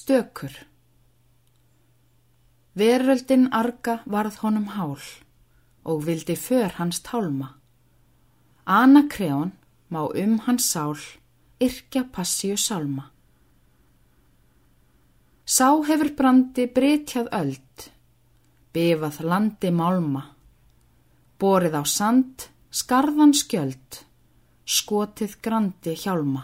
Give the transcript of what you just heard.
Stökur Veröldin arga varð honum hál og vildi för hans tálma. Anna kreon má um hans sál yrkja passíu salma. Sá hefur brandi brytjað öld, bifað landi málma, borið á sand, skarðan skjöld, skotið grandi hjálma.